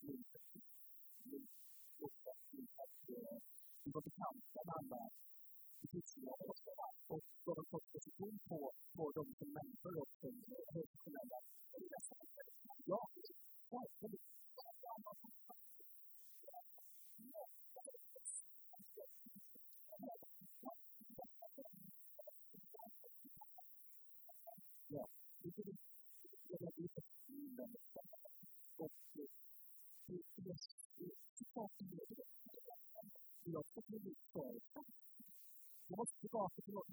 那个那个那个那个，你都不看，慢慢的，你自己摸索吧，做做做做做做做做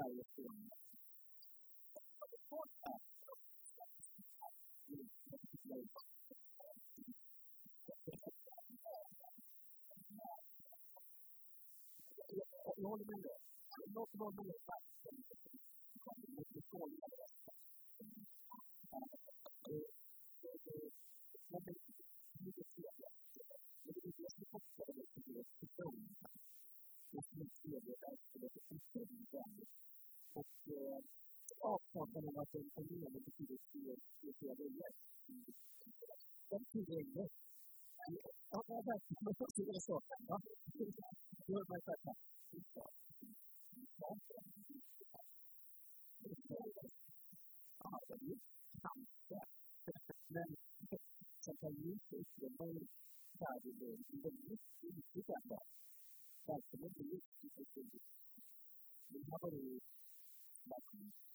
界をするです。好，那么这，这几点呢，就是企业企业的这个，企业的这个，啊，那那那，企业来说，啊，对，对对对对，好，好的，好的，那，现在你所说的，那就是一个历史发展的，但是呢，就是说这个，文化的一个，啊。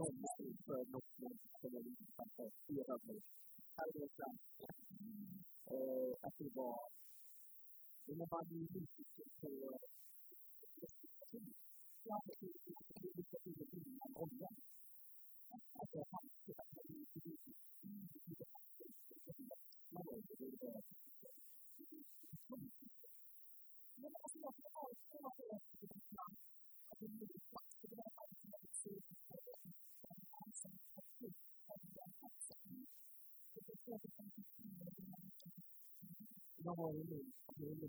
normal för någon som är utanför erövring. Här är det att det var... När man blir nyfiken på Thank you. 要不，我留一个。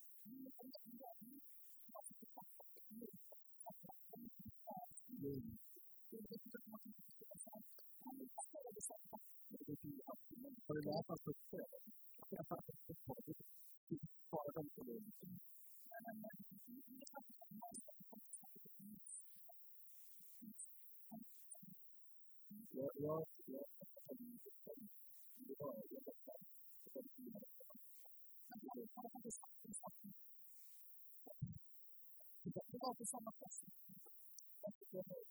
就是放到后期，后期最后。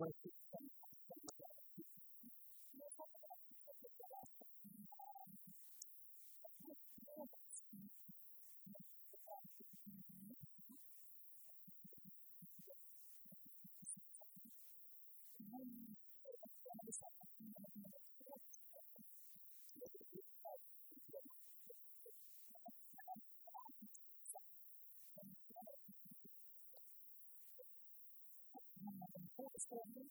my performance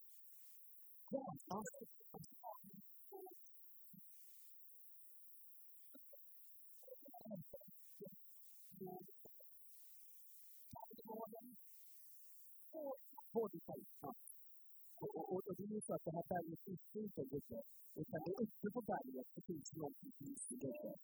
Och, och det är ju så att det här berget finns inte, utan det är uppe på berget det finns någonting som inte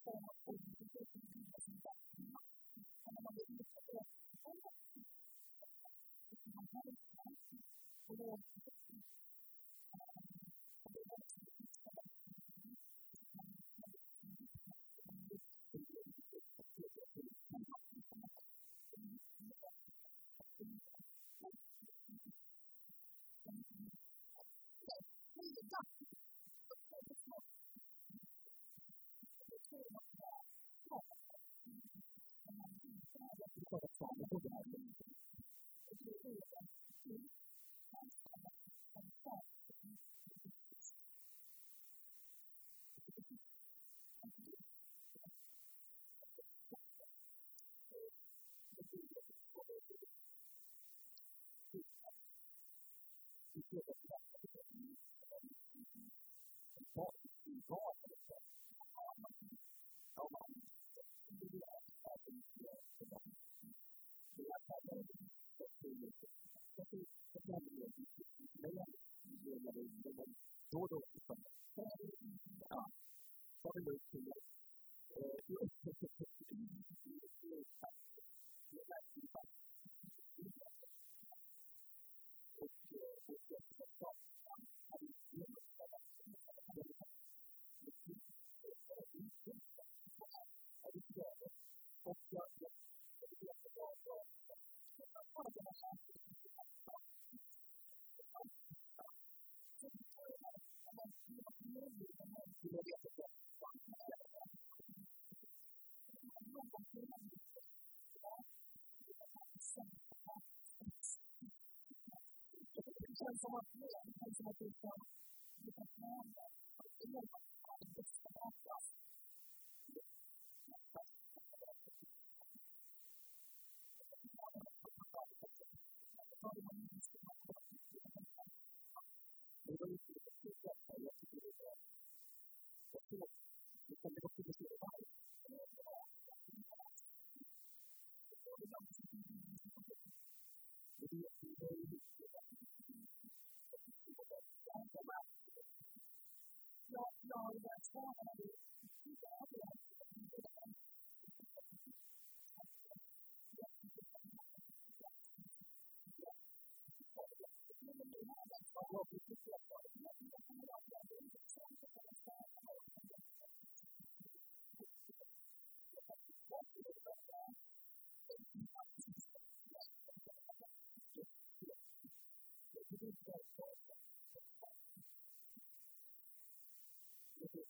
堂々とした información, la información que está, que está, que está, que está,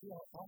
you know,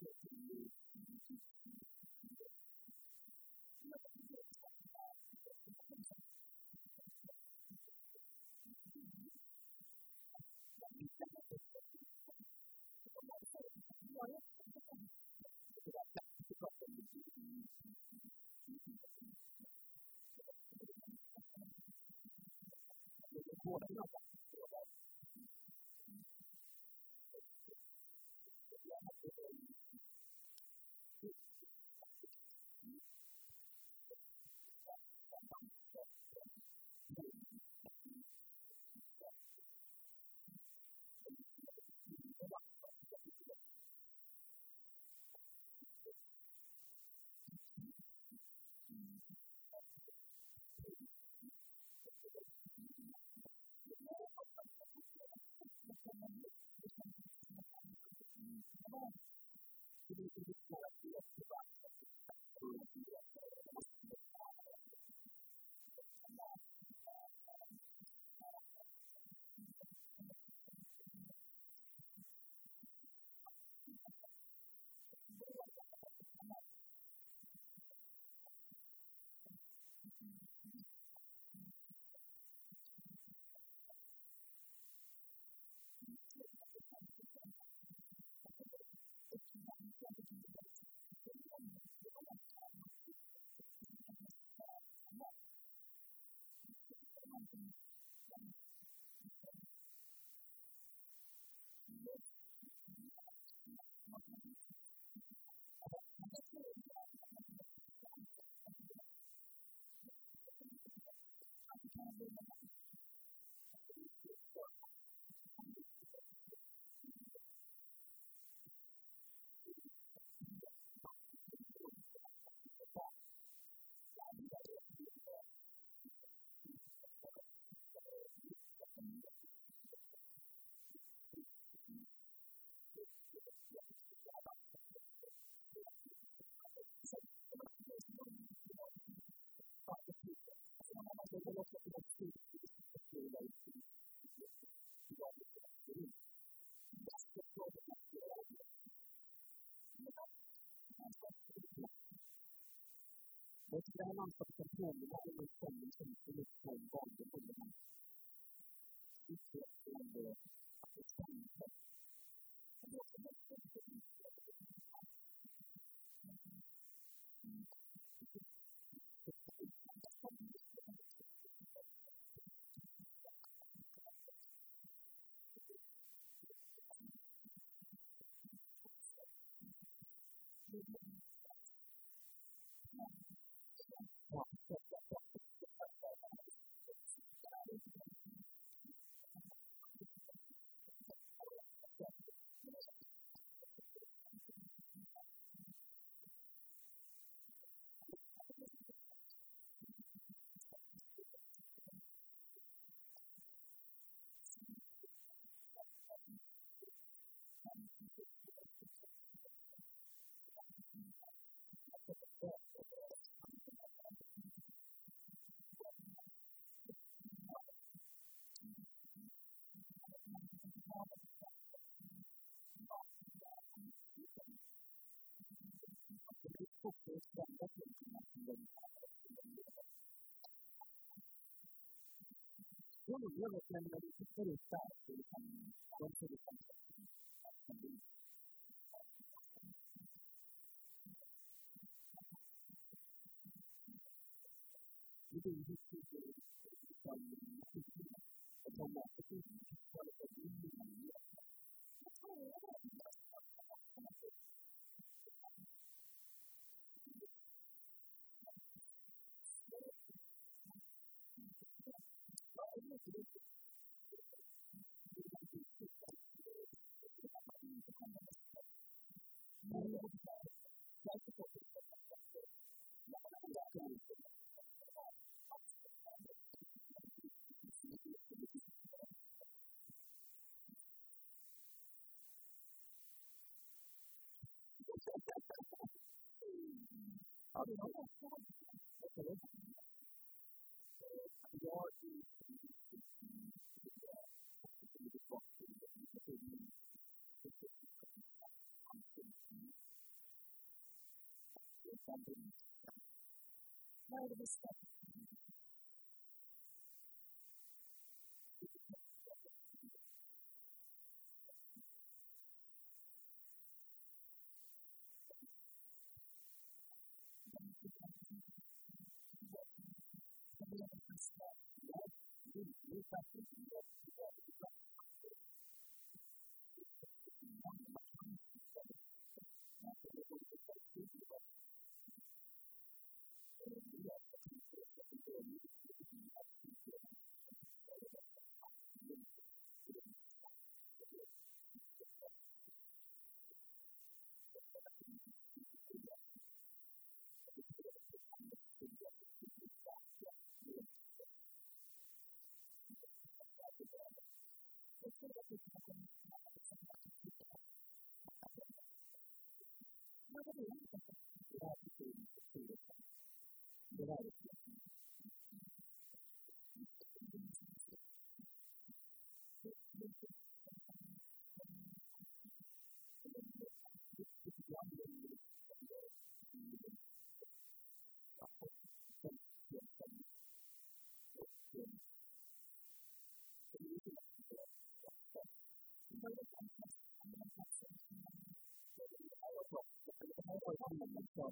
我是在浪潮中过你那一位圣灵圣灵的圣光的不能，其实我的。我如果现在就是有点散，有点散。一个一个细节，就是关于你自己的，包括你的家庭关系啊，什么的。other than that, okay, let's so we are to Now, the discussion Thank you. from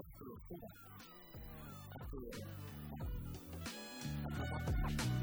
かっこい